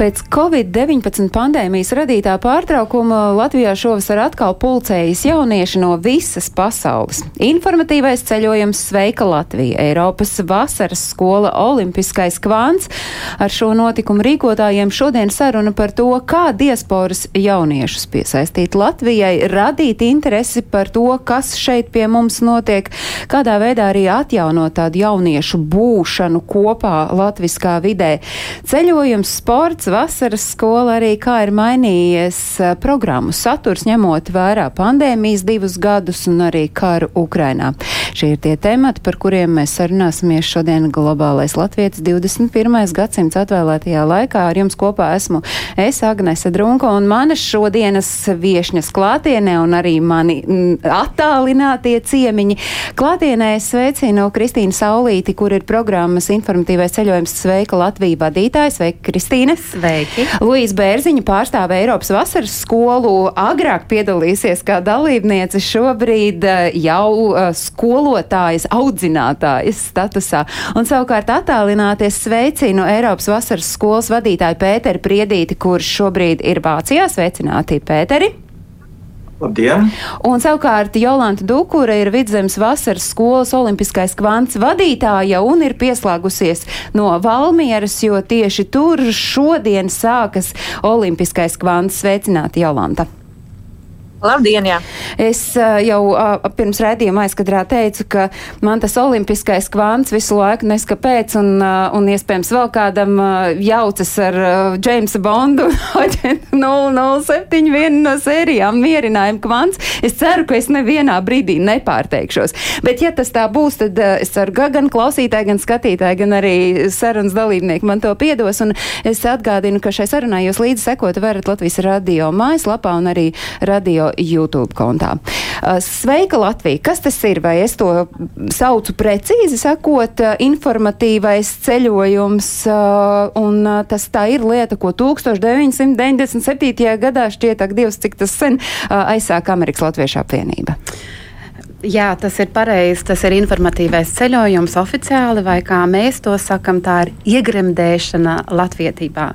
Pēc Covid-19 pandēmijas radītā pārtraukuma Latvijā šovasar atkal pulcējas jaunieši no visas pasaules. Informatīvais ceļojums Sveika Latvija, Eiropas vasaras skola Olimpiskais kvants. Ar šo notikumu rīkotājiem šodien saruna par to, kā diasporas jauniešus piesaistīt Latvijai, radīt interesi par to, kas šeit pie mums notiek, kādā veidā arī atjaunot tādu jauniešu būšanu kopā latviskā vidē. Ceļojums, sports, vasaras skola arī kā ir mainījies programmu saturs, ņemot vērā pandēmijas divus gadus un arī karu Ukrainā. Šie ir tie temati, par kuriem mēs sarunāsimies šodien globālais Latvijas 21. gadsimts atvēlētajā laikā. Ar jums kopā esmu es, Agnese Drunko, un manas šodienas viešņas klātienē un arī mani attālinātie ciemiņi. Klātienē es sveicinu Kristīnu Saulīti, kur ir programmas informatīvais ceļojums Sveika Latvija vadītājs. Sveika, Kristīne! Sveiki! Luīsa Bērziņa pārstāv Eiropas vasaras skolu, agrāk piedalīsies kā dalībniece, šobrīd eh, jau uh, skolotājas, audzinātājas statusā. Un savukārt attālināties sveicinu Eiropas vasaras skolas vadītāju Pēteri Priedīti, kurš šobrīd ir Vācijā. Sveicināti, Pēteri! Labdien! Un savukārt Jolanta Dukura ir Vidzemes vasaras skolas olimpiskais kvants vadītāja un ir pieslēgusies no Valmieras, jo tieši tur šodien sākas olimpiskais kvants. Sveicināti, Jolanta! Labdien! Jā. Es jau pirms redzījuma aizkadrā teicu, ka man tas olimpiskais kvants visu laiku neskapēc, un, un iespējams vēl kādam jaucas ar Jamesa Bondu 007 vienu no sērijām mierinājumu kvants. Es ceru, ka es nevienā brīdī nepārteikšos. Bet ja tas tā būs, tad es ceru, ka gan klausītāji, gan skatītāji, gan arī sarunas dalībnieki man to piedos, un es atgādinu, ka šai sarunai jūs līdzi sekot varat Latvijas radio mājaslapā un arī radio YouTube kontā. Uh, Sveika Latvija! Kas tas ir? Vai es to saucu precīzi sakot, uh, informatīvais ceļojums, uh, un tas tā ir lieta, ko 1997. gadā šķiet, ak, Dievs, cik tas sen aizsāka Amerikas Latviešu apvienība. Jā, tas ir pareizi. Tas ir informatīvais ceļojums oficiāli, vai kā mēs to sakam, tā ir iegremdēšana latvietībā.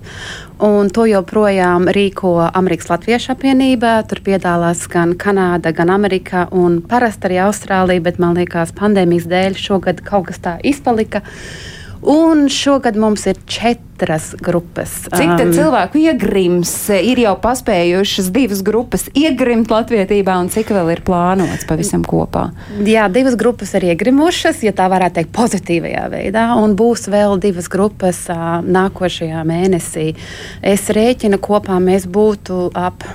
Un to joprojām rīko Amerikas Latviešu apvienība. Tur piedalās gan Kanāda, gan Amerika un parasti arī Austrālija, bet man liekas, pandēmijas dēļ šogad kaut kas tā izpalika. Un šogad mums ir četras grupas. Cik um, cilvēku iegrims ir jau paspējušas divas grupas iegrimt latvietībā, un cik vēl ir plānots pavisam kopā? Jā, divas grupas ir iegrimušas, ja tā varētu teikt, pozitīvajā veidā, un būs vēl divas grupas uh, nākošajā mēnesī. Es rēķinu kopā mēs būtu ap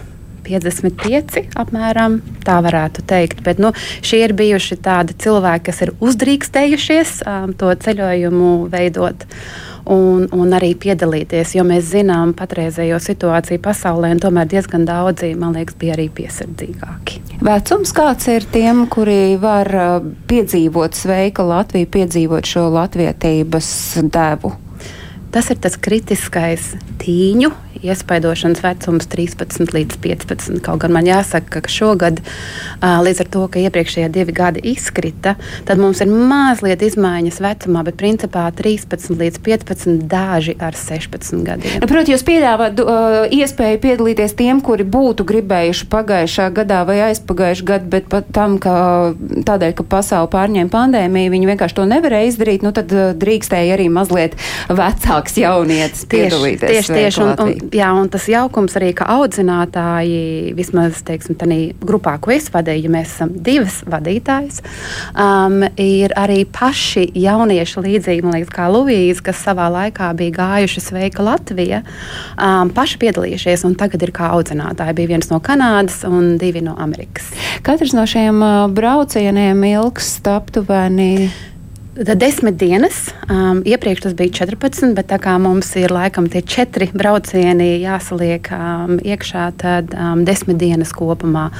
55 apmēram, tā varētu teikt. Bet nu, šie ir bijuši tādi cilvēki, kas ir uzdrīkstējušies um, to ceļojumu veidot. Un, un arī piedalīties, jo mēs zinām patreizējo situāciju pasaulē, un tomēr diezgan daudzi, man liekas, bija arī piesardzīgāki. Vecums kāds ir tiem, kuri var uh, piedzīvot sveika Latviju, piedzīvot šo latvietības devu? Tas ir tas kritiskais tīņu iespaidošanas vecums 13 līdz 15. Kaut gan man jāsaka, ka šogad, līdz ar to, ka iepriekšējie divi gadi izkrita, tad mums ir mazliet izmaiņas vecumā, bet principā 13 līdz 15 daži ar 16 gadiem. Nu, Protams, jūs piedāvājat uh, iespēju piedalīties tiem, kuri būtu gribējuši pagājušā gadā vai aizpagājušā gadā, bet pat tam, ka tādēļ, ka pasauli pārņēma pandēmija, viņi vienkārši to nevarēja izdarīt, nu tad drīkstēja arī mazliet vecāks jaunietis piedalīties. Tieši, tieši, un, un, jā, un tas jaukums arī, ka audzinātāji, vismaz teiksim, tādā grupā, ko es vadīju, ja mēs esam divas vadītājas, um, ir arī paši jaunieši līdzīgi, man liekas, kā Luvīza, kas savā laikā bija gājuši Sveika Latvija, um, paši piedalījušies, un tagad ir kā audzinātāji. Bija viens no Kanādas un divi no Amerikas. Katrs no šiem uh, braucieniem ilgst aptuveni Desmit dienas, um, iepriekš tas bija 14, bet tā kā mums ir laikam tie četri braucieni jāsaliek um, iekšā, tad um, desmit dienas kopumā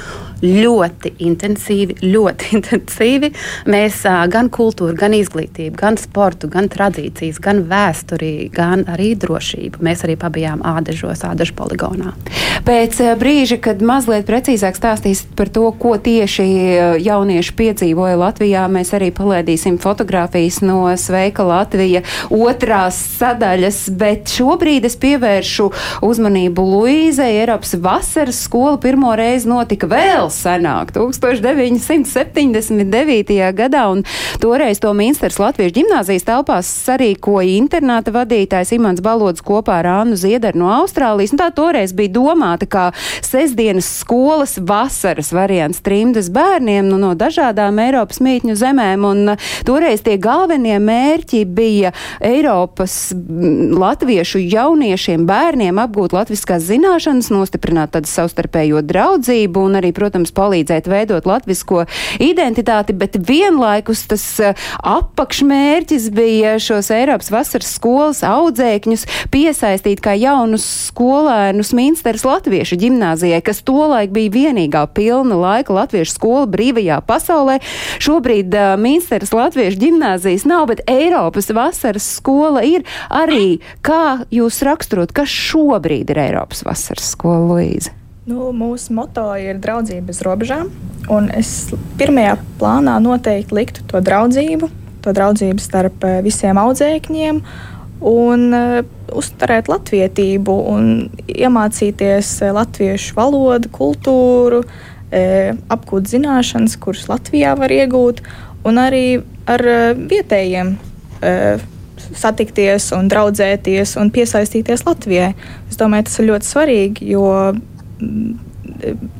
ļoti intensīvi, ļoti intensīvi. Mēs uh, gan kultūru, gan izglītību, gan sportu, gan tradīcijas, gan vēsturi, gan arī drošību. Mēs arī pabijām ādažos, ādažu poligonā. Pēc brīža, kad mazliet precīzāk stāstīsiet par to, ko tieši jaunieši piedzīvoja Latvijā, mēs arī palaidīsim fotogrāfiju fotografijas no Sveika Latvija otrās sadaļas, bet šobrīd es pievēršu uzmanību Luīzei. Eiropas vasaras skola pirmo reizi notika vēl senāk, 1979. gadā, un toreiz to Minsters Latviešu ģimnāzijas telpās sarīkoja internāta vadītājs Imants Balods kopā ar Annu Ziedaru no Austrālijas, un tā toreiz bija domāta kā sestdienas skolas vasaras variants trimdas bērniem nu, no dažādām Eiropas mītņu zemēm, un toreiz tie galvenie mērķi bija Eiropas latviešu jauniešiem, bērniem apgūt latviskās zināšanas, nostiprināt tādu savstarpējo draudzību un arī, protams, palīdzēt veidot latvisko identitāti, bet vienlaikus tas apakšmērķis bija šos Eiropas vasaras skolas audzēkņus piesaistīt kā jaunus skolēnus Minsteras latviešu ģimnāzijai, kas tolaik bija vienīgā pilna laika latviešu skola brīvajā pasaulē. Šobrīd uh, Minsteras latviešu ģimnāzija gimnāzijas nav, bet Eiropas vasaras skola ir arī. Kā jūs raksturot, kas šobrīd ir Eiropas vasaras skola, Līza? Nu, mūsu moto ir draudzība bez robežām. Es pirmajā plānā noteikti liktu to draudzību, to draudzību starp eh, visiem audzēkņiem un uh, uzturēt latvietību un iemācīties uh, latviešu valodu, kultūru, apgūt zināšanas, kuras Latvijā var iegūt, un arī ar eh, vietējiem eh, satikties un draudzēties un piesaistīties Latvijai. Es domāju, tas ir ļoti svarīgi, jo mm,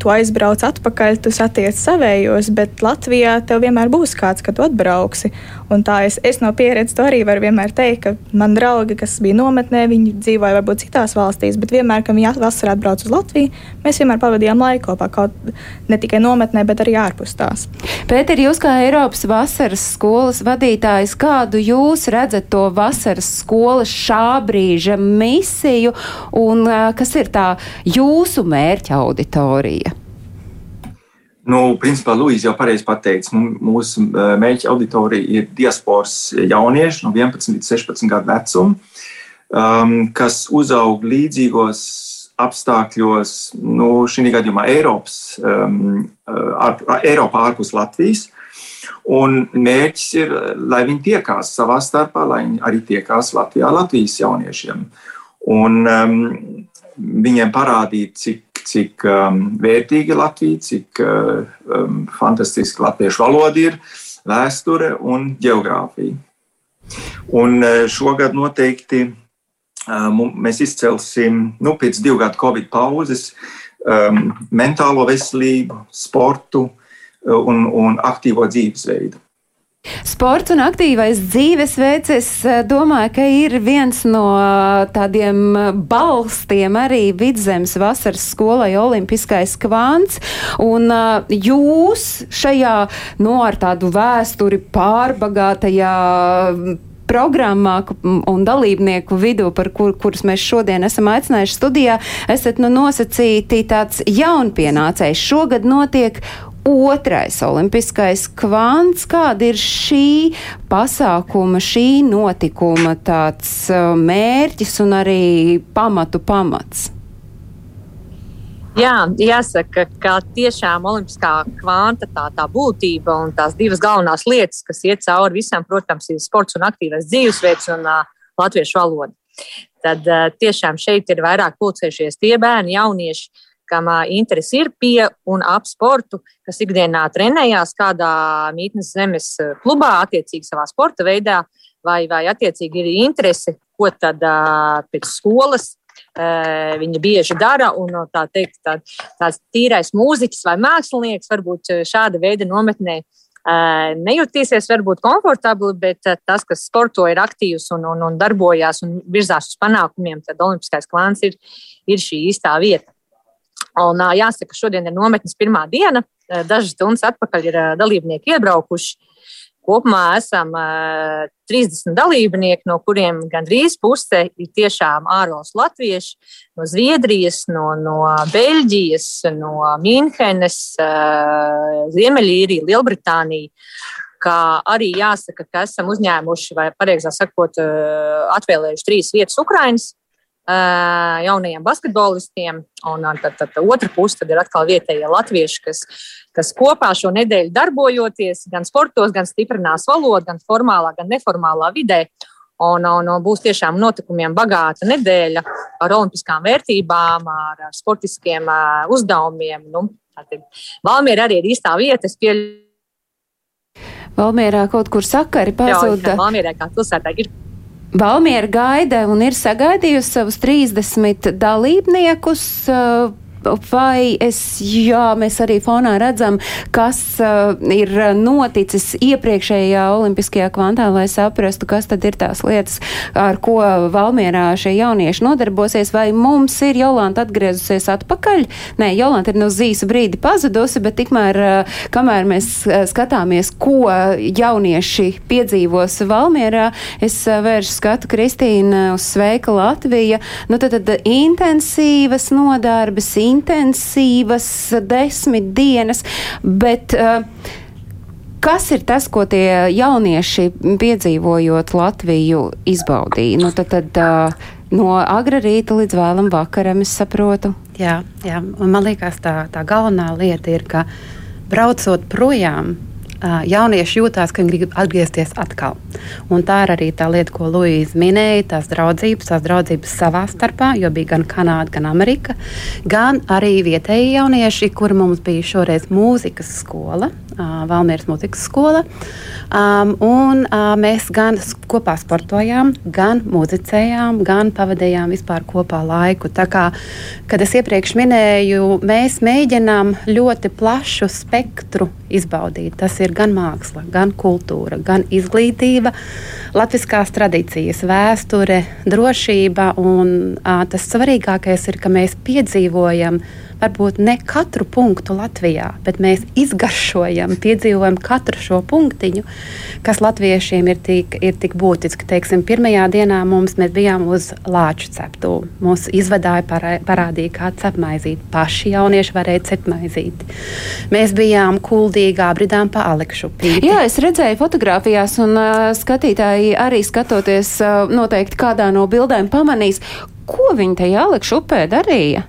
tu aizbrauc atpakaļ, tu satiec savējos, bet Latvijā tev vienmēr būs kāds, kad tu atbrauksi. Un tā es, es no pieredzes to arī varu vienmēr teikt, ka man draugi, kas bija nometnē, viņi dzīvoja varbūt citās valstīs, bet vienmēr, kad viņi vasarā atbrauc uz Latviju, mēs vienmēr pavadījām laiku kopā, kaut ne tikai nometnē, bet arī ārpus tās. Pēter, jūs kā Eiropas vasaras skolas vadītājs, kādu jūs redzat to vasaras skolas šā brīža misiju un kas ir tā jūsu mērķa auditorija? Nu, principā, Lūija jau pareizi pateica, mūsu mērķa auditorija ir diasporas jaunieši no 11 līdz 16 gadu vecuma, um, kas uzaug līdzīgos apstākļos, nu, šī gadījumā Eiropas, um, ar, Eiropā ārpus Latvijas. Un mērķis ir, lai viņi tiekās savā starpā, lai viņi arī tiekās Latvijā, Latvijas jauniešiem. Un um, viņiem parādīt, cik cik um, vērtīga Latvija, cik uh, um, fantastiski latviešu valoda ir, vēsture un geogrāfija. Un uh, šogad noteikti uh, mēs izcelsim, nu, pēc divu gadu Covid pauzes, um, mentālo veselību, sportu un, un aktīvo dzīvesveidu. Sports un aktīvais dzīvesveids, es eh, domāju, ka ir viens no eh, tādiem eh, balstiem arī vidzemes vasaras skolai olimpiskais kvants, un jūs šajā, no ar tādu vēsturi pārbagātajā mm, programmā un dalībnieku vidū, par kur, kurus mēs šodien esam aicinājuši studijā, esat nu nosacīti tāds jaunpienācējs. Šogad notiek Otrais olimpiskais kvants, kāda ir šī pasākuma, šī notikuma tāds uh, mērķis un arī pamatu pamats? Jā, jāsaka, ka tiešām olimpiskā kvanta tā, tā būtība un tās divas galvenās lietas, kas iet cauri visam, protams, ir sports un aktīvais dzīvesveids un uh, latviešu valoda. Tad uh, tiešām šeit ir vairāk pulcējušies tie bērni, jaunieši, kam interesi ir pie un ap sportu, kas ikdienā trenējās kādā mītnes zemes klubā, attiecīgi savā sporta veidā, vai, vai attiecīgi ir interese, ko tad pēc skolas viņi bieži dara. Un, tā teikt, tā, tāds tīrais mūziķis vai mākslinieks varbūt šāda veida nometnē nejutīsies varbūt komfortabli, bet tas, kas sporto, ir aktīvs un, un, un darbojās un virzās uz panākumiem, tad Olimpiskais klāns ir, ir šī īstā vieta. Un, jāsaka, šodien ir nometnes pirmā diena. Dažas stundas atpakaļ ir dalībnieki iebraukuši. Kopumā esam uh, 30 dalībnieki, no kuriem gandrīz puse ir tiešām ārvalstu latvieši, no Zviedrijas, no, no Beļģijas, no Mīnhenes, uh, Ziemeļīrija, Lielbritānija. Kā arī jāsaka, ka esam uzņēmuši, vai pareizāk sakot, atvēlējuši trīs vietas Ukraiņas jaunajiem basketbolistiem. Un tad, tad, otra puse ir atkal vietējie latvieši, kas, kas kopā šo nedēļu darbojoties gan sportos, gan stiprinās valodu, gan formālā, gan neformālā vidē. Un, un, un būs tiešām notikumiem bagāta nedēļa ar olimpiskām vērtībām, ar, sportiskiem uzdevumiem. Nu, Valmiera arī ir īstā vieta. Valmierā kaut kur sakari pazuda. Valmierā kā pilsētā ir Valmiera gaida un ir sagaidījusi savus 30 dalībniekus. Uh, vai es, jā, mēs arī fonā redzam, kas uh, ir noticis iepriekšējā olimpiskajā kvantā, lai saprastu, kas tad ir tās lietas, ar ko Valmierā šie jaunieši nodarbosies, vai mums ir Jolanta atgriezusies atpakaļ? Nē, Jolanta ir no zīsa brīdi pazudusi, bet tikmēr, uh, kamēr mēs uh, skatāmies, ko jaunieši piedzīvos Valmierā, es uh, vēršu skatu Kristīna uz Sveika Latvija. Nu, tad, tad intensīvas nodarbes, intensīvas desmit dienas, bet uh, kas ir tas, ko tie jaunieši piedzīvojot Latviju izbaudīja? Nu, tad, tad, uh, No agra rīta līdz vēlam vakaram, es saprotu. Jā, jā. man liekas, tā, tā galvenā lieta ir, ka braucot projām, jaunieši jūtās, ka viņi grib atgriezties atkal. Un tā ir arī tā lieta, ko Luīza minēja, tās draudzības, tās draudzības savā starpā, jo bija gan Kanāda, gan Amerika, gan arī vietēji jaunieši, kuri mums bija šoreiz mūzikas skola, Valmieras mūzikas skola. Um, un uh, mēs gan kopā sportojām, gan muzicējām, gan pavadījām vispār kopā laiku. Tā kā, kad es iepriekš minēju, mēs mēģinām ļoti plašu spektru izbaudīt. Tas ir gan māksla, gan kultūra, gan izglītība, latviskās tradīcijas, vēsture, drošība. Un uh, tas svarīgākais ir, ka mēs piedzīvojam varbūt ne katru punktu Latvijā, bet mēs izgaršojam, piedzīvojam katru šo punktiņu, kas latviešiem ir tik, ir tik būtiski. Teiksim, pirmajā dienā mums bijām uz lāču ceptu. Mums izvadāja parādīja, kā cepmaizīt. Paši jaunieši varēja cepmaizīt. Mēs bijām kuldīgā, bridām pa Alekšu pīti. Jā, es redzēju fotografijās, un uh, skatītāji arī skatoties uh, noteikti kādā no bildēm pamanīs, ko viņi tajā Alekšu upē darīja.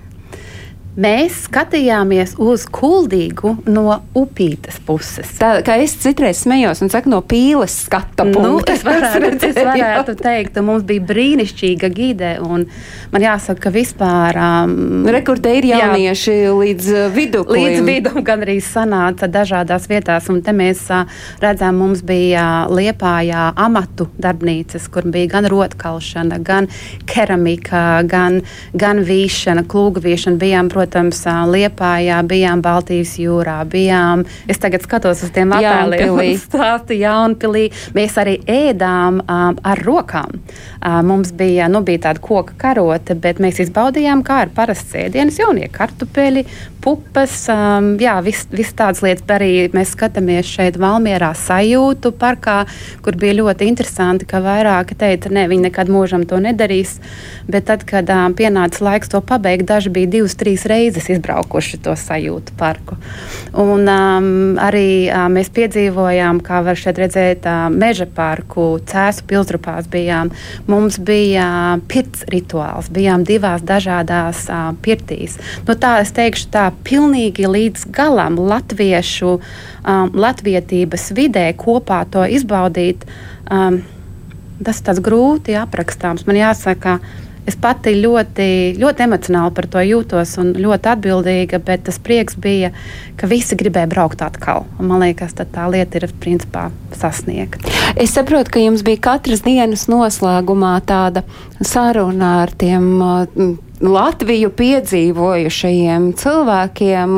Mēs skatījāmies uz kuldīgu no upītes puses. Tā kā es citreiz smējos un saku, no pīles skata punkta. Nu, es, varētu, es varētu teikt, mums bija brīnišķīga gide. Man jāsaka, ka vispār. Um, Rekordā ir jaunieši jā, līdz uh, vidum. Līdz vidum gan arī sanāca dažādās vietās. Un te mēs uh, redzam, mums bija uh, Liepājā amatu darbnīcas, kur bija gan rotkalšana, gan keramika, gan, gan vīšana, klūga vīšana. Bijām, protams, protams, Liepājā, bijām Baltijas jūrā, bijām, es tagad skatos uz tiem attēliem, stāstu Jaunpilī. Mēs arī ēdām um, ar rokām. Uh, mums bija, nu, bija tāda koka karote, bet mēs izbaudījām, kā ir parasts ēdienas, jaunie kartupeļi, pupas, um, jā, viss vis tādas lietas. Arī mēs skatāmies šeit Valmierā sajūtu parkā, kur bija ļoti interesanti, ka vairāki teica, ne, viņi nekad mūžam to nedarīs, bet tad, kad um, pienāca laiks to pabeigt, daži bija divas, trīs reizes izbraukuši to sajūtu parku. Un um, arī um, mēs piedzīvojām, kā var šeit redzēt, uh, meža parku, cēsu pilsrupās bijām. Mums bija uh, pirts rituāls, bijām divās dažādās uh, pirtīs. Nu, tā es teikšu tā, pilnīgi līdz galam latviešu, um, latvietības vidē kopā to izbaudīt, um, tas ir grūti aprakstāms. Man jāsaka, es pati ļoti, ļoti emocionāli par to jūtos un ļoti atbildīga, bet tas prieks bija, ka visi gribēja braukt atkal. Un man liekas, tā lieta ir principā sasniegta. Es saprotu, ka jums bija katras dienas noslēgumā tāda saruna ar tiem. Uh, Latviju piedzīvojušajiem cilvēkiem,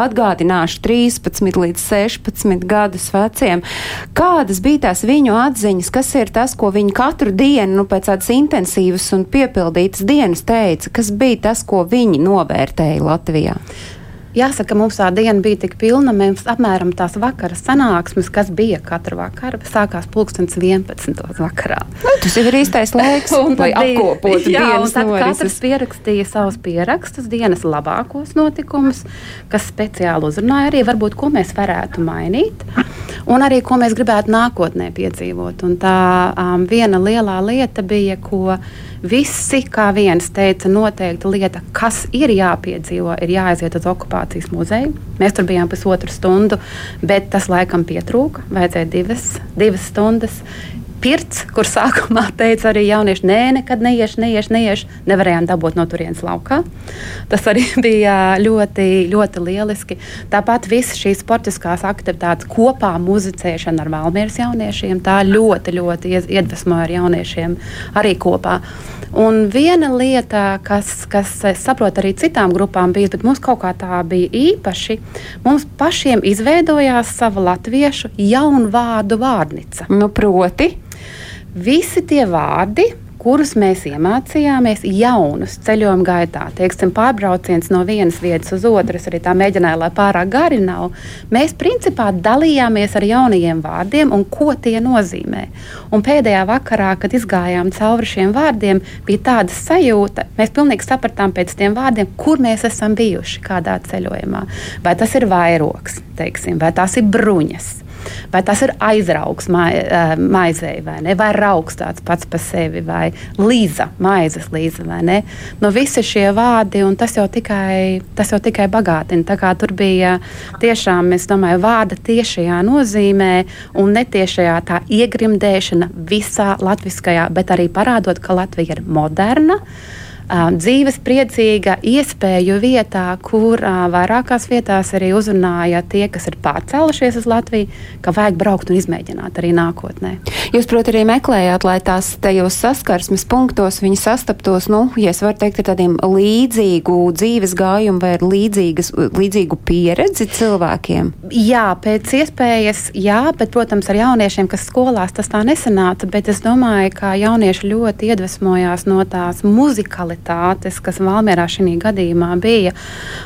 atgādināšu 13 līdz 16 gadus veciem, kādas bija tās viņu atziņas, kas ir tas, ko viņi katru dienu, nu, pēc tādas intensīvas un piepildītas dienas teica, kas bija tas, ko viņi novērtēja Latvijā? Jāsaka, mums tā diena bija tik pilna, mēs apmēram tās vakara sanāksmes, kas bija katru vakaru, sākās pulkstenis 11. vakarā. Nu, tas ir īstais laiks, lai apkopotu dienas norises. katrs pierakstīja savus pierakstus, dienas labākos notikumus, kas speciāli uzrunāja arī, varbūt, ko mēs varētu mainīt, un arī, ko mēs gribētu nākotnē piedzīvot. Un tā um, viena lielā lieta bija, ko visi, kā viens teica, noteikta lieta, kas ir jāpiedzīvo, ir jāaiziet uz okupācijas muzeju. Mēs tur bijām pusotru stundu, bet tas laikam pietrūka. Vajadzēja divas, divas stundas. Pirts, kur sākumā teica arī jaunieši, nē, nekad neiešu, neiešu, neiešu, nevarējām dabūt no turienes laukā. Tas arī bija ļoti, ļoti lieliski. Tāpat visas šīs sportiskās aktivitātes kopā muzicēšana ar Valmieras jauniešiem, tā ļoti, ļoti iedvesmoja ar jauniešiem arī kopā. Un viena lieta, kas, kas es saprotu, arī citām grupām bija, bet mums kaut kā tā bija īpaši, mums pašiem izveidojās sava latviešu jaunu vārdu vārnīca. Nu, proti, Visi tie vārdi, kurus mēs iemācījāmies jaunus ceļojuma gaitā. Teiksim, pārbrauciens no vienas vietas uz otru, arī tā mēģināju, lai pārāk gari nav. Mēs principā dalījāmies ar jaunajiem vārdiem un ko tie nozīmē. Un pēdējā vakarā, kad izgājām cauri šiem vārdiem, bija tāda sajūta, mēs pilnīgi sapratām pēc tiem vārdiem, kur mēs esam bijuši kādā ceļojumā. Vai tas ir vairogs, teiksim, vai tās ir bruņas Vai tas ir aizraugs mai, uh, maizei vai ne, vai raugs tāds pats par sevi, vai līza, maizes līza. No visi šie vārdi, un tas jau tikai, tas jau tikai bagātina. Tur bija tiešām, es domāju, vārda tiešajā nozīmē un netiešajā tā iegrimdēšana visā latviskajā, bet arī parādot, ka Latvija ir moderna. Uh, dzīves priecīga iespēju vietā, kur vairākās vietās arī uzrunāja tie, kas ir pārcēlušies uz Latviju, ka vajag braukt un izmēģināt arī nākotnē. Jūs, protams, arī meklējāt, lai tās tajos saskarsmes punktos viņi sastaptos, nu, ja es varu teikt, ar tādiem līdzīgu dzīves gājumu vai līdzīgas, līdzīgu pieredzi cilvēkiem? Jā, pēc iespējas, jā, bet, protams, ar jauniešiem, kas skolās tas tā nesanāca, bet es domāju, ka jaunieši ļoti iedvesmojās no tās muzikalitātes kvalitātes, kas Valmērā šī gadījumā bija.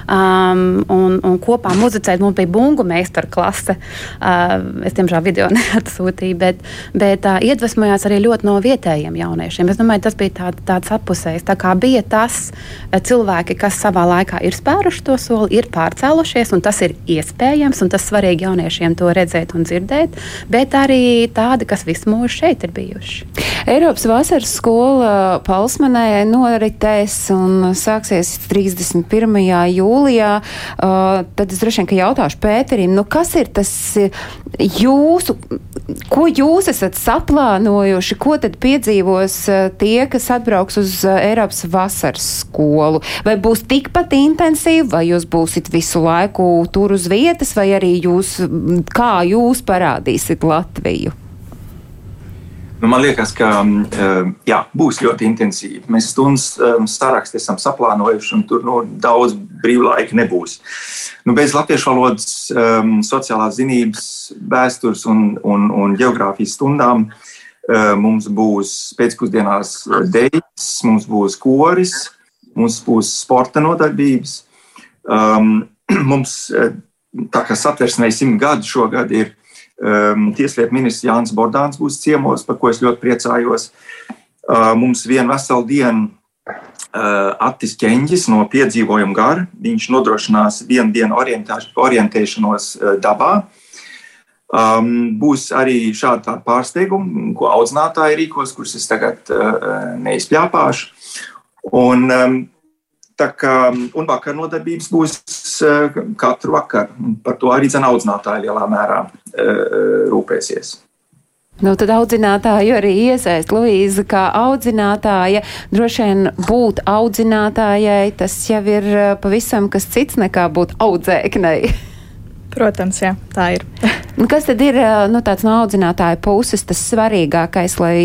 Um, un, un kopā muzicēt mums bija bungu meistara klase. Uh, es, diemžēl, video neatsūtīju, bet, bet uh, iedvesmojās arī ļoti no vietējiem jauniešiem. Es domāju, tas bija tā, tāds apusējs. Tā kā bija tas uh, cilvēki, kas savā laikā ir spēruši to soli, ir pārcēlušies, un tas ir iespējams, un tas svarīgi jauniešiem to redzēt un dzirdēt, bet arī tādi, kas visu mūžu šeit ir bijuši. Eiropas vasaras skola Palsmanē norit debatēs un sāksies 31. jūlijā, uh, tad es droši vien jautāšu Pēterim, nu kas ir tas jūsu, ko jūs esat saplānojuši, ko tad piedzīvos tie, kas atbrauks uz Eiropas vasaras skolu? Vai būs tikpat intensīvi, vai jūs būsit visu laiku tur uz vietas, vai arī jūs, kā jūs parādīsiet Latviju? Nu, man liekas, ka um, jā, būs ļoti intensīvi. Mēs stundas um, sarakstu esam saplānojuši, un tur nu, daudz brīvlaika nebūs. Nu, bez latviešu valodas, um, sociālās zinības, vēstures un, un, un geogrāfijas stundām uh, mums būs pēcpusdienās dēļas, mums būs koris, mums būs sporta nodarbības. Um, mums, tā kā satversmē simt gadu šogad ir Um, Tieslietu ministrs Jānis Bordāns būs ciemos, par ko es ļoti priecājos. Uh, mums vienu veselu dienu uh, Attis Ķeņģis no piedzīvojuma gara. Viņš nodrošinās vienu dienu orientēšanos uh, dabā. Um, būs arī šādi pārsteigumi, ko audzinātāji rīkos, kurus es tagad uh, neizpļāpāšu. Un, um, Tā kā, un vakar nodarbības būs uh, katru vakaru. Par to arī audzinātāji lielā mērā uh, rūpēsies. Nu, tad audzinātāju arī iesaist Luīza kā audzinātāja. Droši vien būt audzinātājai tas jau ir eh, pavisam kas cits nekā būt audzēknei. Protams, jā, tā ir. Kas tad ir nu, no audzinātāja puses tas svarīgākais, lai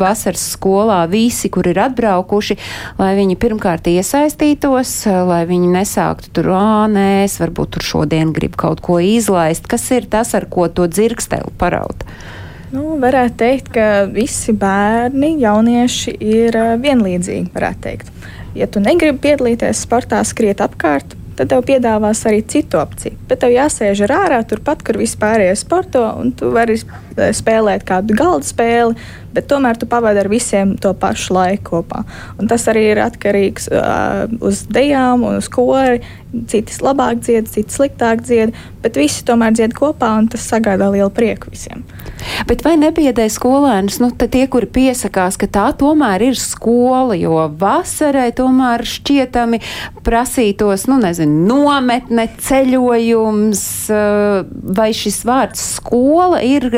vasaras skolā visi, kur ir atbraukuši, lai viņi pirmkārt iesaistītos, lai viņi nesāktu tur, ā, nē, es varbūt tur šodien gribu kaut ko izlaist. Kas ir tas, ar ko to dzirksteli paraut? Nu, varētu teikt, ka visi bērni, jaunieši ir vienlīdzīgi. Ja tu negribi piedalīties sportā, skriet apkārt, tad tev piedāvās arī citu opciju. Bet tev jāsēž ārā, turpat, kur vispārējais sporto, un tu vari spēlēt kādu galda spēli, bet tomēr tu pavadi ar visiem to pašu laiku kopā. Un tas arī ir atkarīgs uh, uz dejām un uz kori. Citi labāk dzied, citi sliktāk dzied, bet visi tomēr dzied kopā, un tas sagādā lielu prieku visiem. Bet vai nebiedē skolēnus, nu, tie, kuri piesakās, ka tā tomēr ir skola, jo vasarai tomēr šķietami prasītos, nu, nezinu, nometne, ceļojums, vai šis vārds skola ir,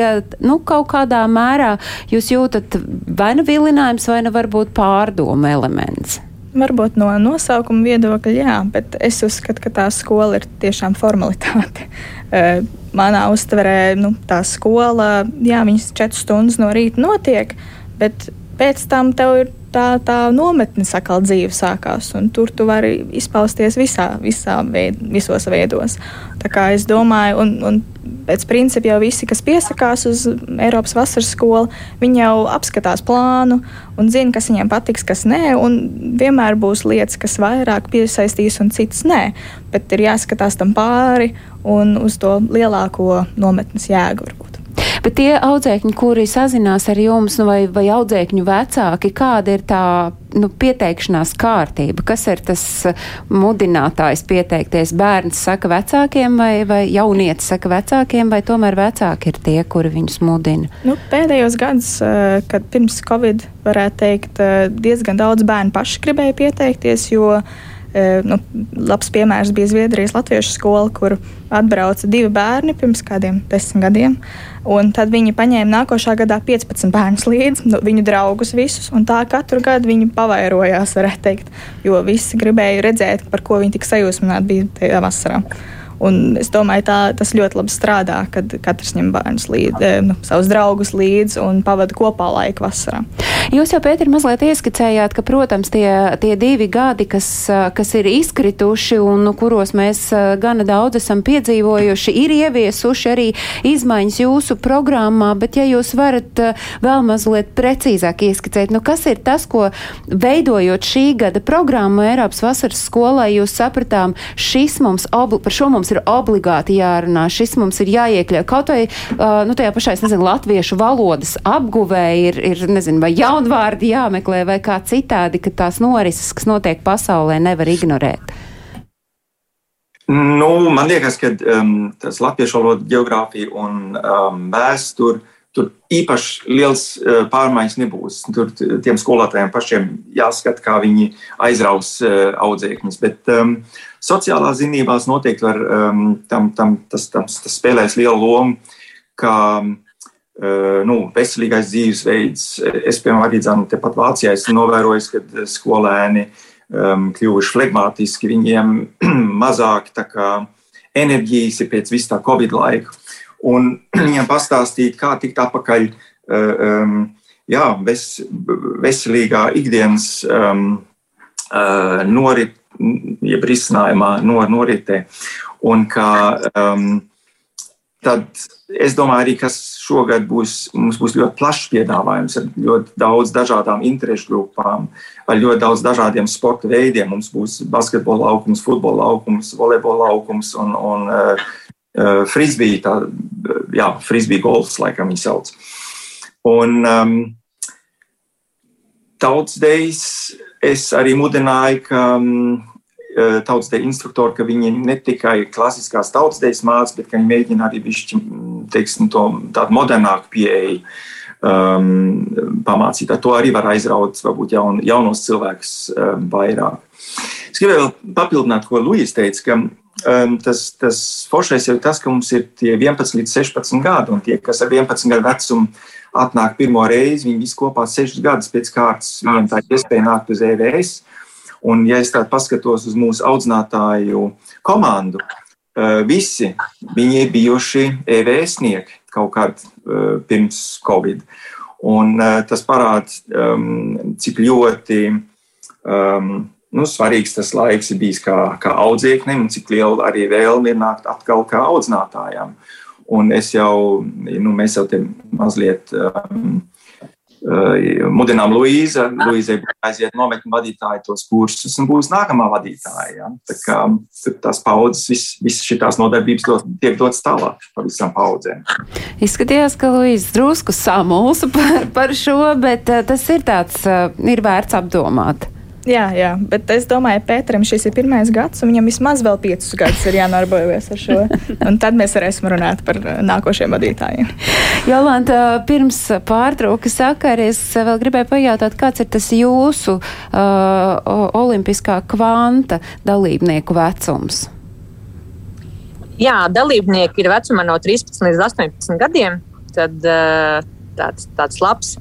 nu, kaut kādā mērā jūs jūtat vai nu vilinājums, vai nu varbūt pārdomu elements? Varbūt no nosaukuma viedokļa, jā, bet es uzskatu, ka tā skola ir tiešām formalitāte. Eh, manā uztverē nu, tā skola, jā, viņas četras stundas no rīta notiek, bet pēc tam tev ir tā, tā nometne sakal dzīve sākās, un tur tu vari izpausties visā, visā veid, visos veidos. Tā kā es domāju, un, un pēc principa jau visi, kas piesakās uz Eiropas vasaras skolu, viņi jau apskatās plānu un zina, kas viņiem patiks, kas nē, un vienmēr būs lietas, kas vairāk piesaistīs un citas nē, bet ir jāskatās tam pāri un uz to lielāko nometnes jēgu varbūt. Bet tie audzēkņi, kuri sazinās ar jums, nu, vai, vai audzēkņu vecāki, kāda ir tā nu, pieteikšanās kārtība? Kas ir tas uh, mudinātājs pieteikties? Bērns saka vecākiem vai, vai jaunietis saka vecākiem, vai tomēr vecāki ir tie, kuri viņus mudina? Nu, pēdējos gados, uh, kad pirms Covid, varētu teikt, uh, diezgan daudz bērnu paši gribēja pieteikties, jo nu, labs piemērs bija Zviedrijas Latviešu skola, kur atbrauca divi bērni pirms kādiem desmit gadiem. Tad viņi paņēma nākošā gadā 15 bērnus līdzi, nu, viņu draugus visus, tā katru gadu viņi pavairojās, varētu teikt, jo visi gribēja redzēt, par ko viņi tik sajūsmināti bija tajā vasarā. Un es domāju, tā, tas ļoti labi strādā, kad katrs ņem bērnus līdzi, eh, nu, savus draugus līdzi un pavada kopā laiku vasarā. Jūs jau, Pēter, mazliet ieskicējāt, ka, protams, tie, tie divi gadi, kas, kas ir izkrituši un nu, kuros mēs gana daudz esam piedzīvojuši, ir ieviesuši arī izmaiņas jūsu programmā, bet ja jūs varat vēl mazliet precīzāk ieskicēt, nu kas ir tas, ko veidojot šī gada programmu Eiropas vasaras skolai, jūs sapratām, šis mums, obli, par šo mums ir obligāti jārunā, šis mums ir jāiekļauj kaut vai, uh, nu tajā pašā, es nezinu, latviešu valodas apguvē ir, ir nezinu, vai jaunvārdi jāmeklē vai kā citādi, ka tās norises, kas notiek pasaulē, nevar ignorēt? Nu, man liekas, ka um, tas latviešu valoda, geogrāfija un um, vēsture tur īpaši liels uh, pārmaiņas nebūs. Tur tiem skolotājiem pašiem jāskata, kā viņi aizraus uh, audzēkņus. Bet um, sociālā zinībās noteikti var, um, tam, tam, tas, tam, tas spēlēs lielu lomu, kā Eh, nu, veselīgais dzīvesveids. Es, piemēram, arī dzanu, tepat Vācijā esmu novērojis, ka skolēni um, kļuvuši flegmātiski, viņiem mazāk kā, enerģijas ir pēc visa tā Covid laika. Un viņiem pastāstīt, kā tikt atpakaļ um, jā, ves, veselīgā ikdienas um, uh, norit, jeb risinājumā nor, noritē. Un kā um, tad es domāju, arī kas šogad būs, mums būs ļoti plašs piedāvājums ar ļoti daudz dažādām interešu grupām, ar ļoti daudz dažādiem sporta veidiem. Mums būs basketbola laukums, futbola laukums, volejbola laukums un, un uh, uh, frisbee, tā, jā, frisbee golfs, laikam viņi sauc. Un um, tautsdejas es arī mudināju, ka um, Eh, tautsdeju instruktori, ka viņi ne tikai klasiskās tautsdejas mācās, bet viņi mēģina arī bišķi, mm, teiksim, to tādu modernāku pieeju um, pamācīt. Ar to arī var aizraut varbūt jaun, jaunos cilvēkus um, vairāk. Es gribēju vēl papildināt, ko Lūijas teica, ka um, tas, tas foršais ir tas, ka mums ir tie 11 līdz 16 gadi, un tie, kas ar 11 gadu vecumu atnāk pirmo reizi, viņi visi kopā 6 gadus pēc kārtas, viņiem tā iespēja nākt uz EVS. Un, ja es tādu paskatos uz mūsu audzinātāju komandu, eh, visi viņi ir bijuši EVSnieki kaut kad eh, pirms Covid. Un eh, tas parāda, ehm, cik ļoti um, nu, svarīgs tas laiks ir bijis kā, kā audzēknim, un cik liela arī vēlme ir nākt atkal kā audzinātājām. Un es jau, nu, mēs jau te mazliet um, mudinām Luīzu. Luīzai aiziet nometņu vadītāju tos kursus un būs nākamā vadītāja. Ja? Tā kā tās paudzes, visas vis šīs nodarbības dot, tiek dotas tālāk par visām paudzēm. Izskatījās, ka Luīza drusku samulsa par, par šo, bet tas ir tāds, ir vērts apdomāt. Jā, jā, bet es domāju, Pēteram šis ir pirmais gads, un viņam vismaz vēl piecus gadus ir jānodarbojas ar šo. Un tad mēs varēsim runāt par uh, nākošiem vadītājiem. Jolanta, pirms pārtrauka sakara, es vēl gribēju pajautāt, kāds ir tas jūsu uh, olimpiskā kvanta dalībnieku vecums? Jā, dalībnieki ir vecumā no 13 līdz 18 gadiem. Tad uh, tāds, tāds labs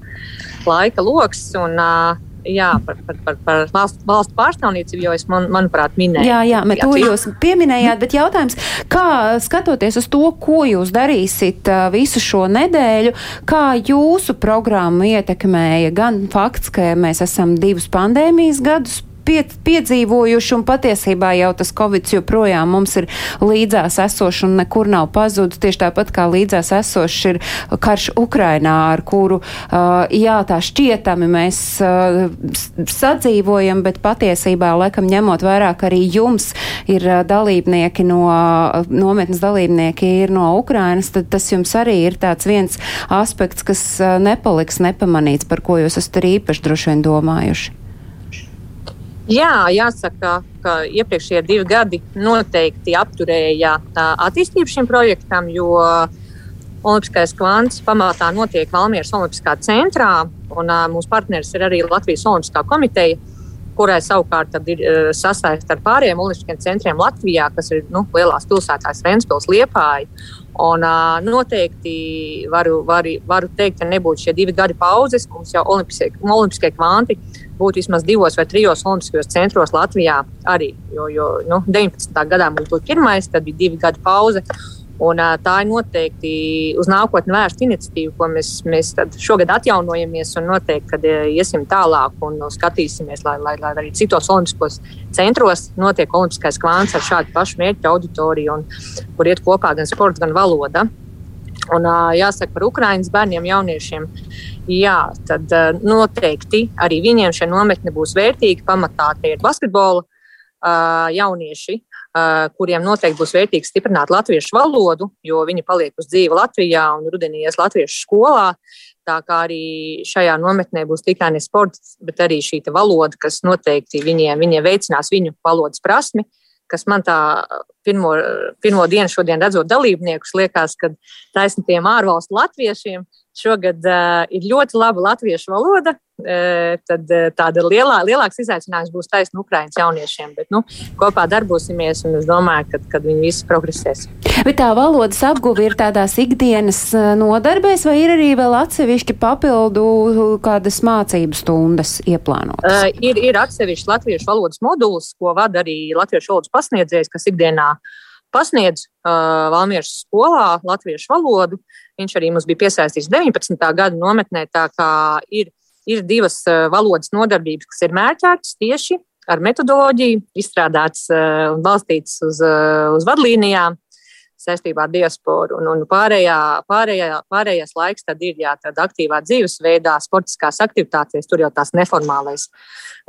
laika lokus. Un, uh, jā, par, par, par, par valsts, valsts pārstāvniecību, jo es, man, manuprāt, minēju. Jā, jā, bet to jūs pieminējāt, bet jautājums, kā skatoties uz to, ko jūs darīsit visu šo nedēļu, kā jūsu programmu ietekmēja gan fakts, ka mēs esam divus pandēmijas gadus pie, piedzīvojuši, un patiesībā jau tas Covid joprojām mums ir līdzās esošs un nekur nav pazudis. Tieši tāpat kā līdzās esošs ir karš Ukrainā, ar kuru, jā, tā šķietami mēs sadzīvojam, bet patiesībā, laikam, ņemot vairāk arī jums ir dalībnieki no, nometnes dalībnieki ir no Ukrainas, tad tas jums arī ir tāds viens aspekts, kas nepaliks nepamanīts, par ko jūs esat arī īpaši droši vien domājuši. Jā, jāsaka, ka iepriekšējie divi gadi noteikti apturēja attīstību šim projektam, jo Olimpiskais kvants pamatā notiek Valmieras Olimpiskā centrā, un uh, mūsu partneris ir arī Latvijas Olimpiskā komiteja, kurai savukārt ir uh, sasaistīta ar pārējiem Olimpiskiem centriem Latvijā, kas ir nu, lielās pilsētās Ventspils, Liepāja. Un, uh, noteikti varu, varu, varu teikt, ka nebūtu šie divi gadi pauzes. Mums jau Olimpiskie, Olimpiskie kvanti būtu vismaz divos vai trijos olimpiskajos centros Latvijā arī. Jo, jo nu, 19. gadā mums bija pirmais, tad bija divi gadi pauze. Un, tā ir noteikti uz nākotni vērsta iniciatīva, ko mēs, mēs šogad atjaunojamies un noteikti, iesim tālāk un skatīsimies, lai, lai, lai arī citos olimpiskos centros notiek olimpiskais kvants ar šādu pašu mērķu auditoriju, un, kur iet kopā gan sports, gan valoda. Un, jāsaka par Ukraiņas bērniem, jauniešiem. Jā, tad noteikti arī viņiem šie nometni būs vērtīgi. Pamatā tie ir basketbola jaunieši, kuriem noteikti būs vērtīgi stiprināt latviešu valodu, jo viņi paliek uz dzīvi Latvijā un rudenī ies latviešu skolā. Tā kā arī šajā nometnē būs tikai ne sports, bet arī šī valoda, kas noteikti viņiem, viņiem veicinās viņu valodas prasmi. Kas man tā pirmo, pirmo dienu, šodien redzot dalībniekus, liekas, ka taisni tiem ārvalstu latviešiem šogad uh, ir ļoti laba latviešu valoda, tad tāda lielā, lielāks izaicinājums būs taisnība Ukraiņas jauniešiem. Bet nu, kopā darbosimies, un es domāju, ka, kad viņi visi progresēs. Bet tā valodas apguve ir tādās ikdienas nodarbēs, vai ir arī vēl atsevišķi papildu kādas mācību stundas ieplānotas? Uh, ir, ir atsevišķi latviešu valodas modulis, ko vada arī latviešu valodas pasniedzējs, kas ikdienā pasniedz uh, Valmieras skolā latviešu valodu. Viņš arī mums bija piesaistīts 19. gada nometnē, tā kā ir ir divas eh, valodas nodarbības, kas ir mērķētas tieši ar metodoloģiju, izstrādātas un balstītas uz, eh, uz vadlīnijām saistībā ar diasporu. Un, un pārējā, pārējā, pārējais laiks tad ir jā, tad aktīvā dzīvesveidā, sportiskās aktivitātēs, tur jau tās neformālais,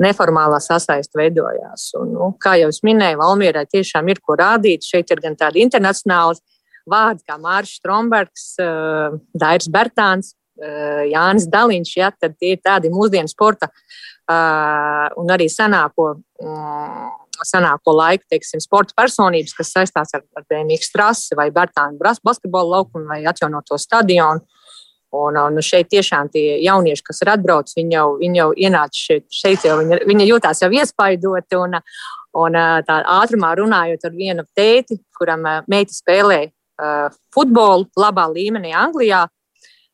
neformālā sasaiste veidojās. Un, nu, kā jau es minēju, Valmierai tiešām ir ko rādīt. Šeit ir gan tādi internacionāli vārdi kā Mārcis Strombergs, Dairis Bertāns, Eh, Jānis Daliņš, ja, tad tie ir tādi mūsdienu sporta uh, un arī senāko, um, senāko laiku, teiksim, sporta personības, kas saistās ar, ar BMX trasi vai Bertānu basketbola laukumu vai atjaunoto stadionu. Un, un šeit tiešām tie jaunieši, kas ir atbraucis, viņi jau, viņi jau ienāca šeit, šeit jau viņi, viņi jūtās jau iespaidoti. Un, un tā ātrumā runājot ar vienu tēti, kuram meita spēlē futbolu labā līmenī Anglijā,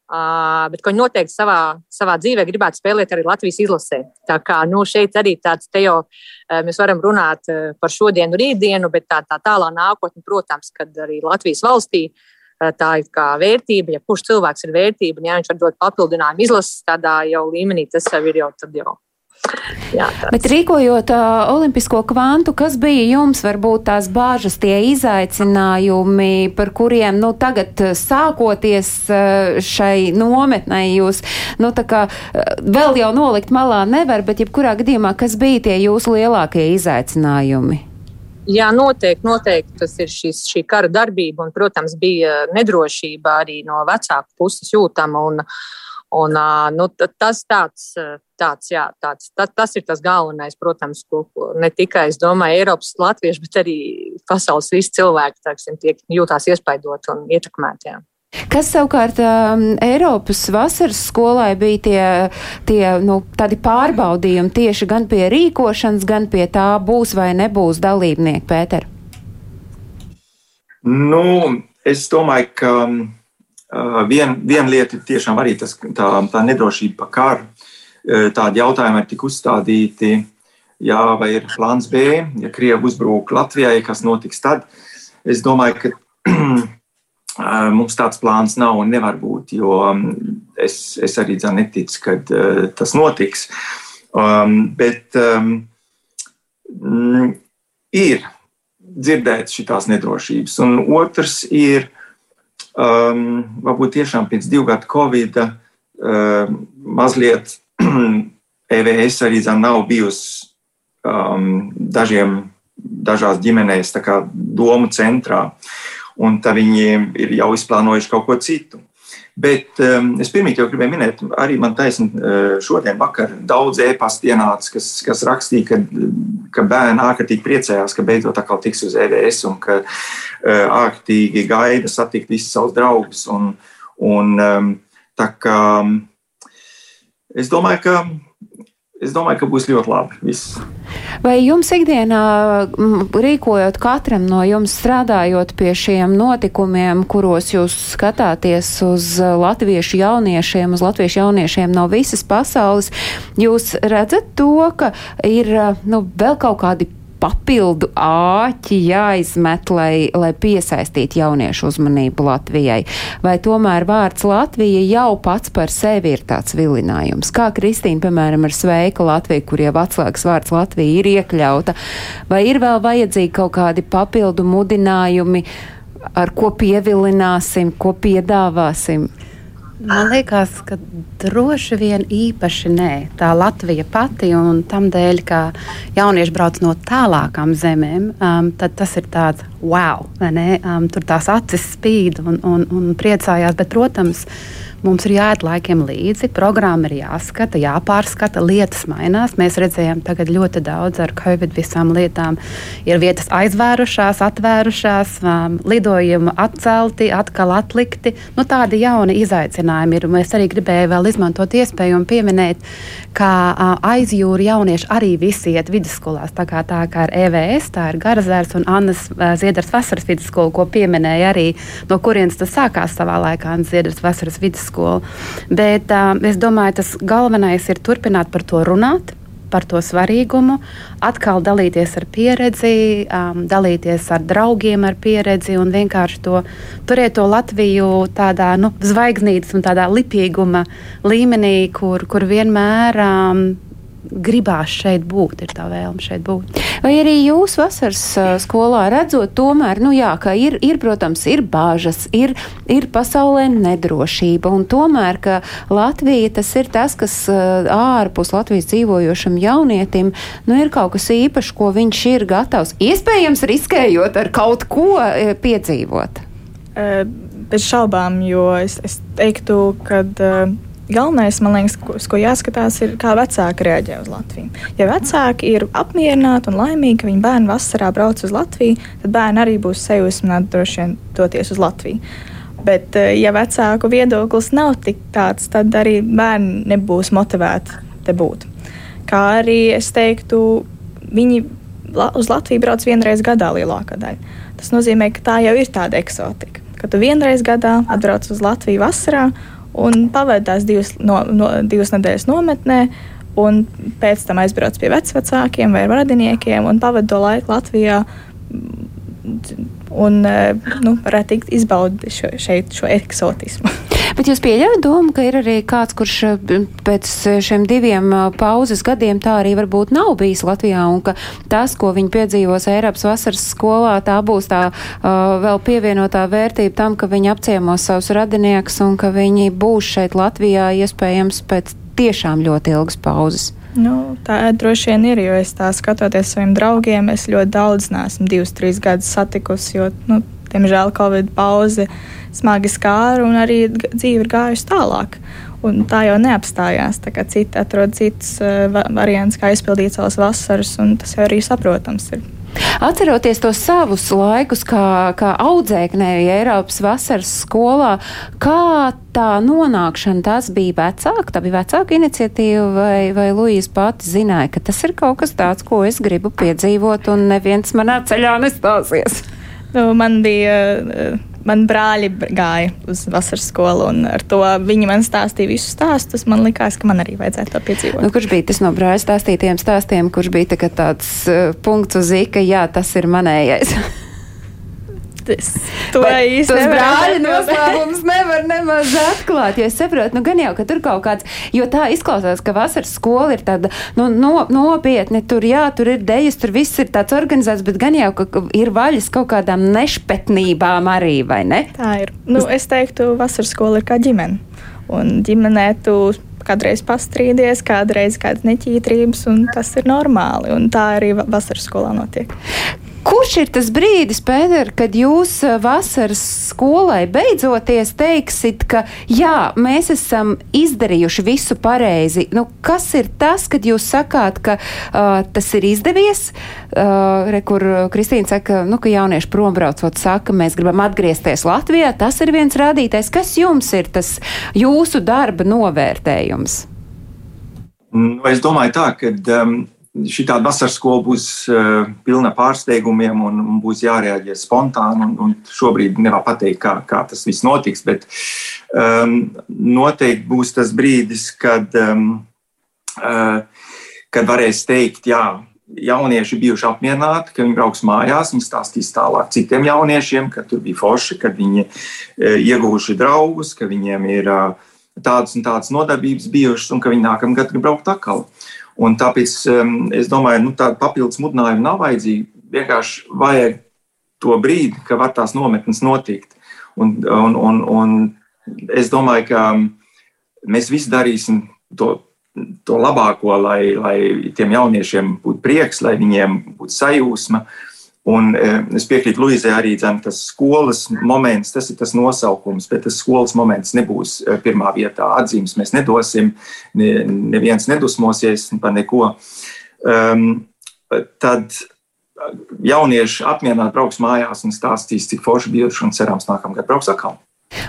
Uh, bet viņi noteikti savā, savā dzīvē gribētu spēlēt arī Latvijas izlasē. Tā kā nu, šeit arī tāds te jau mēs varam runāt par šodienu, rītdienu, bet tā, tā tālā nākotne, protams, kad arī Latvijas valstī tā ir kā vērtība. Ja kurš cilvēks ir vērtība, un ja viņš var dot papildinājumu izlases tādā jau līmenī, tas jau ir jau, jau Jā, tāds. Bet rīkojot uh, olimpisko kvantu, kas bija jums varbūt tās bāžas, tie izaicinājumi, par kuriem, nu, tagad sākoties uh, šai nometnei, jūs, nu, kā uh, vēl jau nolikt malā nevar, bet jebkurā gadījumā, kas bija tie jūsu lielākie izaicinājumi? Jā, noteikti, noteikti tas ir šis, šī kara darbība, un, protams, bija nedrošība arī no vecāku puses jūtama. Un, un, nu, tas, tāds, tāds, jā, tāds, tas, tas ir tas galvenais, protams, ko ne tikai es domāju, Eiropas latvieši, bet arī pasaules visi cilvēki tāksim, tiek jūtās iespaidot un ietekmēti. Jā. Kas savukārt um, Eiropas vasaras skolai bija tie, tie nu, tādi pārbaudījumi tieši gan pie rīkošanas, gan pie tā būs vai nebūs dalībnieki, Pēter? Nu, es domāju, ka uh, viena vien lieta ir tiešām arī tas, tā, tā nedrošība par karu. Uh, tādi jautājumi ir tik uzstādīti, jā, vai ir plāns B, ja Krievi uzbrūk Latvijai, kas notiks tad. Es domāju, ka Mums tāds plāns nav un nevar būt, jo es, es arī neticu, ka tas notiks. Um, bet um, ir dzirdēts šīs nedrošības. Un otrs ir, um, varbūt tiešām pēc divu gadu Covid um, mazliet EVS arī nav bijusi um, dažiem, dažās ģimenēs domu centrā un tad viņi ir jau izplānojuši kaut ko citu. Bet um, es pirmie jau gribēju minēt, arī man taisnība uh, šodien vakar daudz e-pasta ienāca, kas, kas rakstīja, ka, ka bērni ārkārtīgi priecājās, ka beidzot atkal tiks uz EVS un ka uh, ārkārtīgi gaida satikt visus savus draugus. Un, un, um, tā kā um, es domāju, ka Es domāju, ka būs ļoti labi. Viss. Vai jums ikdienā, rīkojot katram no jums, strādājot pie šiem notikumiem, kuros jūs skatāties uz latviešu jauniešiem, uz latviešu jauniešiem no visas pasaules, jūs redzat to, ka ir nu, vēl kaut kādi papildu āķi jāizmet, lai, lai piesaistītu jauniešu uzmanību Latvijai? Vai tomēr vārds Latvija jau pats par sevi ir tāds vilinājums? Kā Kristīna, piemēram, ar sveika Latviju, kur jau atslēgas vārds Latvija ir iekļauta, vai ir vēl vajadzīgi kaut kādi papildu mudinājumi, ar ko pievilināsim, ko piedāvāsim? Man liekas, ka droši vien īpaši nē. Tā Latvija pati un tam dēļ, ka jaunieši brauc no tālākām zemēm, um, tad tas ir tāds wow. Um, tur tās acis spīd un, un, un priecājās. Bet, protams, Mums ir jāiet laikiem līdzi, programma ir jāskata, jāpārskata, lietas mainās. Mēs redzējām tagad ļoti daudz ar Covid visām lietām. Ir vietas aizvērušās, atvērušās, um, lidojumi atcelti, atkal atlikti. Nu, tādi jauni izaicinājumi ir. Mēs arī gribējām vēl izmantot iespēju un pieminēt, ka uh, aizjūri jaunieši arī visi iet vidusskolās. Tā kā tā kā ir EVS, tā ir Garazērs un Annas uh, Ziedras vasaras vidusskola, ko pieminēja arī, no kurienes tas sākās savā laikā Ziedras vasaras vidusskola vidusskolu. Bet uh, es domāju, tas galvenais ir turpināt par to runāt. Par to svarīgumu, atkal dalīties ar pieredzi, um, dalīties ar draugiem ar pieredzi un vienkārši to turēt to Latviju tādā nu, zvaigznītes un tādā lipīguma līmenī, kur, kur vienmēr um, gribās šeit būt, ir tā vēlme šeit būt. Vai arī jūs vasaras skolā redzot, tomēr, nu jā, ka ir, ir protams, ir bāžas, ir, ir pasaulē nedrošība, un tomēr, ka Latvija tas ir tas, kas ārpus Latvijas dzīvojošam jaunietim, nu ir kaut kas īpašs, ko viņš ir gatavs, iespējams, riskējot ar kaut ko piedzīvot. Bez šaubām, jo es, es teiktu, ka uh, galvenais, man liekas, uz ko jāskatās, ir kā vecāki reaģē uz Latviju. Ja vecāki ir apmierināti un laimīgi, ka viņu bērni vasarā brauc uz Latviju, tad bērni arī būs sajūsmināti droši vien doties uz Latviju. Bet, eh, ja vecāku viedoklis nav tik tāds, tad arī bērni nebūs motivēti te būt. Kā arī es teiktu, viņi uz Latviju brauc vienreiz gadā lielākā daļa. Tas nozīmē, ka tā jau ir tāda eksotika. Kad tu vienreiz gadā atbrauc uz Latviju vasarā un pavadās divas, no, no, divas nedēļas nometnē. Un pēc tam aizbrauc pie vecākiem vai radiniekiem un pavadīja to laiku Latvijā. Un, nu, varētu teikt, izbaudīt šo, šeit, šo eksotismu. Bet jūs pieļaujat domu, ka ir arī kāds, kurš pēc šiem diviem pauzes gadiem tā arī varbūt nav bijis Latvijā un ka tas, ko viņi piedzīvos Eiropas vasaras skolā, tā būs tā uh, vēl pievienotā vērtība tam, ka viņi apciemos savus radiniekus un ka viņi būs šeit Latvijā iespējams pēc tiešām ļoti ilgas pauzes. Nu, tā droši vien ir, jo es tā skatoties saviem draugiem, es ļoti daudz neesmu divus, trīs gadus satikusi, jo, nu, diemžēl, Covid pauze smagi skāra un arī dzīve ir gājusi tālāk. Un tā jau neapstājās. Tā citi atrod citus uh, variantus, kā izpildīt savas vasaras, un tas jau arī saprotams ir. Atceroties tos savus laikus, kā, kā audzēknēji Eiropas vasaras skolā, kā tā nonākšana, tas bija vecāka, tā bija vecāka iniciatīva, vai, vai Luīza pati zināja, ka tas ir kaut kas tāds, ko es gribu piedzīvot, un neviens manā ceļā nestāsies? Nu, man bija man brāļi gāja uz vasaras skolu, un ar to viņi man stāstīja visus stāstus. Man liekas, ka man arī vajadzētu to piedzīvot. Nu, kurš bija tas no brāļa stāstītiem stāstiem, kurš bija tā tāds uh, punkts uz īka, jā, tas ir manējais? Es to nevaru. Brāļa noslēpums nevar nemaz atklāt, jo es saprotu, nu gan jau, ka tur kaut kāds, jo tā izklausās, ka vasaras skola ir tāda, nu, no, nopietni, tur jā, tur ir dejas, tur viss ir tāds organizēts, bet gan jau, ka ir vaļas kaut kādām nešpetnībām arī, vai ne? Tā ir. Nu, es teiktu, vasaras skola ir kā ģimene. Un ģimenē tu kādreiz pastrīdies, kādreiz kādas neķītrības, un tas ir normāli. Un tā arī vasaras skolā notiek. Kurš ir tas brīdis, Pēter, kad jūs eh, vasaras skolai beidzoties teiksit, ka jā, mēs esam izdarījuši visu pareizi? Nu, kas ir tas, kad jūs sakāt, ka uh, tas ir izdevies? Uh, re, kur Kristīna saka, nu, ka jaunieši prombraucot saka, mēs gribam atgriezties Latvijā. Tas ir viens rādītājs. Kas jums ir tas jūsu darba novērtējums? Nu, es domāju tā, ka um, šī tāda vasaras skola būs uh, pilna pārsteigumiem un, un būs jārēģē spontāni. Un, un šobrīd nevar pateikt, kā, kā tas viss notiks, bet um, noteikti būs tas brīdis, kad, um, uh, kad varēs teikt, jā. Jaunieši bijuši apmierināti, ka viņi brauks mājās, viņi stāstīs tālāk citiem jauniešiem, ka tur bija forši, ka viņi uh, ieguvuši draugus, ka viņiem ir tādas un tādas nodarbības bijušas un ka viņi nākamgad grib braukt atkal. Un tāpēc um, es domāju, ka nu, tāda papildus mudinājuma nav vajadzīga. Vienkārši vajag to brīdi, kad var tās nometnes notikt. Un, un, un, un es domāju, ka mēs visi darīsim to, to labāko, lai, lai tiem jauniešiem būtu prieks, lai viņiem būtu sajūsma. Uh, Un e, es piekrītu Luizai arī, dzem, tas skolas moments, tas ir tas nosaukums, bet tas skolas moments nebūs e, pirmā vietā. Atzīmes mēs nedosim, ne, neviens nedusmosies par neko. Um, tad jaunieši apmierināti brauks mājās un stāstīs, cik forši bijuši un cerams nākamgad brauks atkal.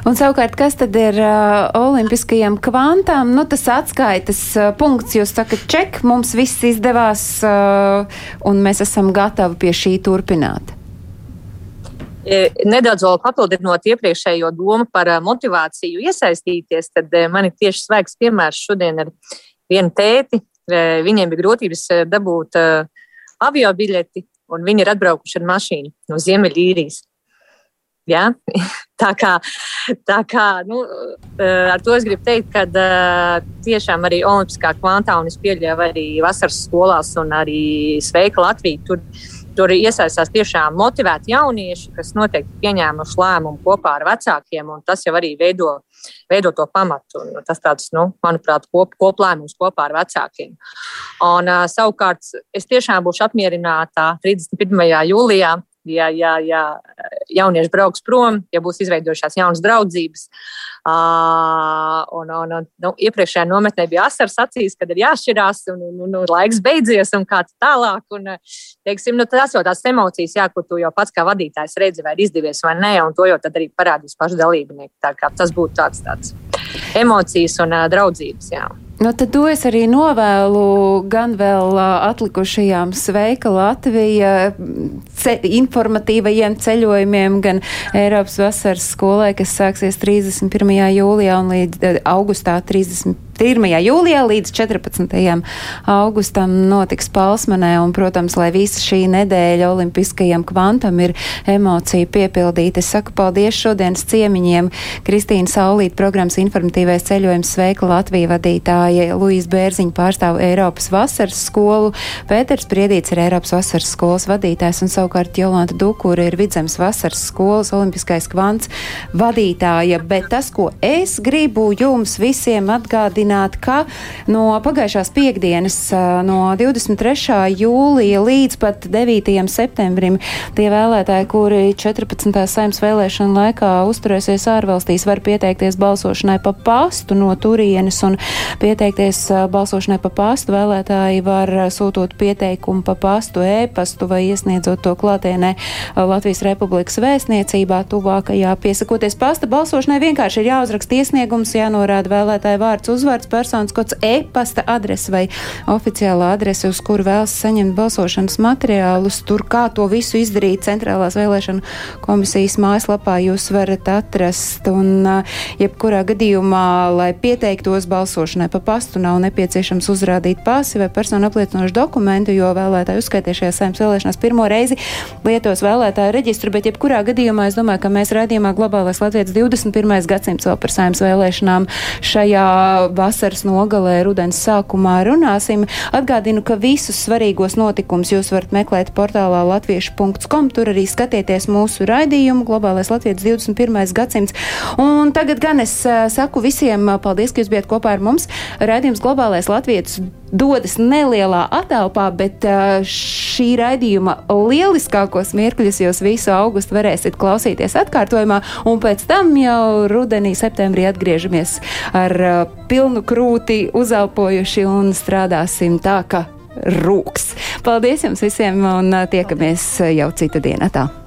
Un savukārt, kas tad ir uh, olimpiskajam kvantam? Nu, tas atskaites uh, punkts, jūs sakat, ček, mums viss izdevās, uh, un mēs esam gatavi pie šī turpināt. E, nedaudz vēl papildinot iepriekšējo domu par uh, motivāciju iesaistīties, tad uh, man ir tieši svaigs piemērs šodien ar vienu tēti. Uh, viņiem bija grūtības dabūt avio biļeti, un viņi ir atbraukuši ar mašīnu no Ziemeļīrijas. Ja? Tā kā, tā kā nu, eh, ar to es gribu teikt, ka eh, tiešām arī Olimpiskā kvantā, un es pieļauju arī vasaras skolās, un arī Sveika Latvija. Tur, tur iesaistās tiešām motivēti jaunieši, kas noteikti pieņēmuši lēmumu kopā ar vecākiem, un tas jau arī veido, veido to pamatu. Un tas tāds, nu, manuprāt, kop, koplēmums kopā ar vecākiem. Un, uh, savukārt, es tiešām būšu apmierināta 31. jūlijā ja, ja, ja jaunieši brauks prom, ja būs izveidojušās jaunas draudzības. Uh, un, un, un, nu, iepriekšējā nometnē bija asars acīs, kad ir jāšķirās, un, un, un, un laiks beidzies, un kā tālāk. Un, teiksim, nu, tas jau tās emocijas, jā, ko tu jau pats kā vadītājs redzi, vai ir izdevies vai nē, un to jau tad arī parādīs paši dalībnieki. Tā kā tas būtu tāds, tāds emocijas un uh, draudzības. Jā. Nu, tad to es arī novēlu gan vēl atlikušajām Sveika Latvija ce informatīvajiem ceļojumiem, gan Eiropas vasaras skolai, kas sāksies 31. jūlijā un līdz augustā 30. 1. jūlijā līdz 14. augustam notiks Palsmanē, un, protams, lai visa šī nedēļa olimpiskajam kvantam ir emocija piepildīta. Es saku paldies šodienas ciemiņiem Kristīna Saulīt, programmas informatīvais ceļojums Sveika Latvija vadītāja, Luīs Bērziņa pārstāv Eiropas vasaras skolu, Pēters Priedīts ir Eiropas vasaras skolas vadītājs, un savukārt Jolanta Dukura ir Vidzemes vasaras skolas olimpiskais kvants vadītāja. Bet tas, ko es gribu jums visiem atgādināt, ka no pagājušās piekdienas, no 23. jūlija līdz pat 9. septembrim, tie vēlētāji, kuri 14. saimnes vēlēšana laikā uzturēsies ārvalstīs, var pieteikties balsošanai pa pastu no turienes un pieteikties balsošanai pa pastu. Vēlētāji var sūtot pieteikumu pa pastu, e-pastu vai iesniedzot to klātienē Latvijas Republikas vēstniecībā tuvākajā. Piesakoties pasta balsošanai, vienkārši ir jāuzraksta iesniegums, jānorāda vēlētāja vārds, uzvārds, personas kods, e-pasta adrese vai oficiālā adrese, uz kuru vēlas saņemt balsošanas materiālus. Tur kā to visu izdarīt centrālās vēlēšana komisijas mājaslapā jūs varat atrast. Un, jebkurā gadījumā, lai pieteiktos balsošanai pa pastu, nav nepieciešams uzrādīt pasi vai personu apliecinošu dokumentu, jo vēlētāji uzskaitījušies saimnes vēlēšanās pirmo reizi lietos vēlētāju reģistru, bet jebkurā gadījumā es domāju, ka mēs raidījumā Globālais Latvijas 21. gadsimts vēl par saimnes vēlēšanām šajā vasaras nogalē, rudens sākumā runāsim. Atgādinu, ka visus svarīgos notikumus jūs varat meklēt portālā latviešu.com. Tur arī skatieties mūsu raidījumu Globālais Latvijas 21. gadsimts. Un tagad gan es saku visiem paldies, ka jūs bijat kopā ar mums. Raidījums Globālais Latvijas dodas nelielā atelpā, bet šī raidījuma lieliskākos mirkļus jūs visu augustu varēsiet klausīties atkārtojumā, un pēc tam jau rudenī, septembrī atgriežamies ar pilnu krūti uzelpojuši un strādāsim tā, ka rūks. Paldies jums visiem un tiekamies jau cita dienā. Tā.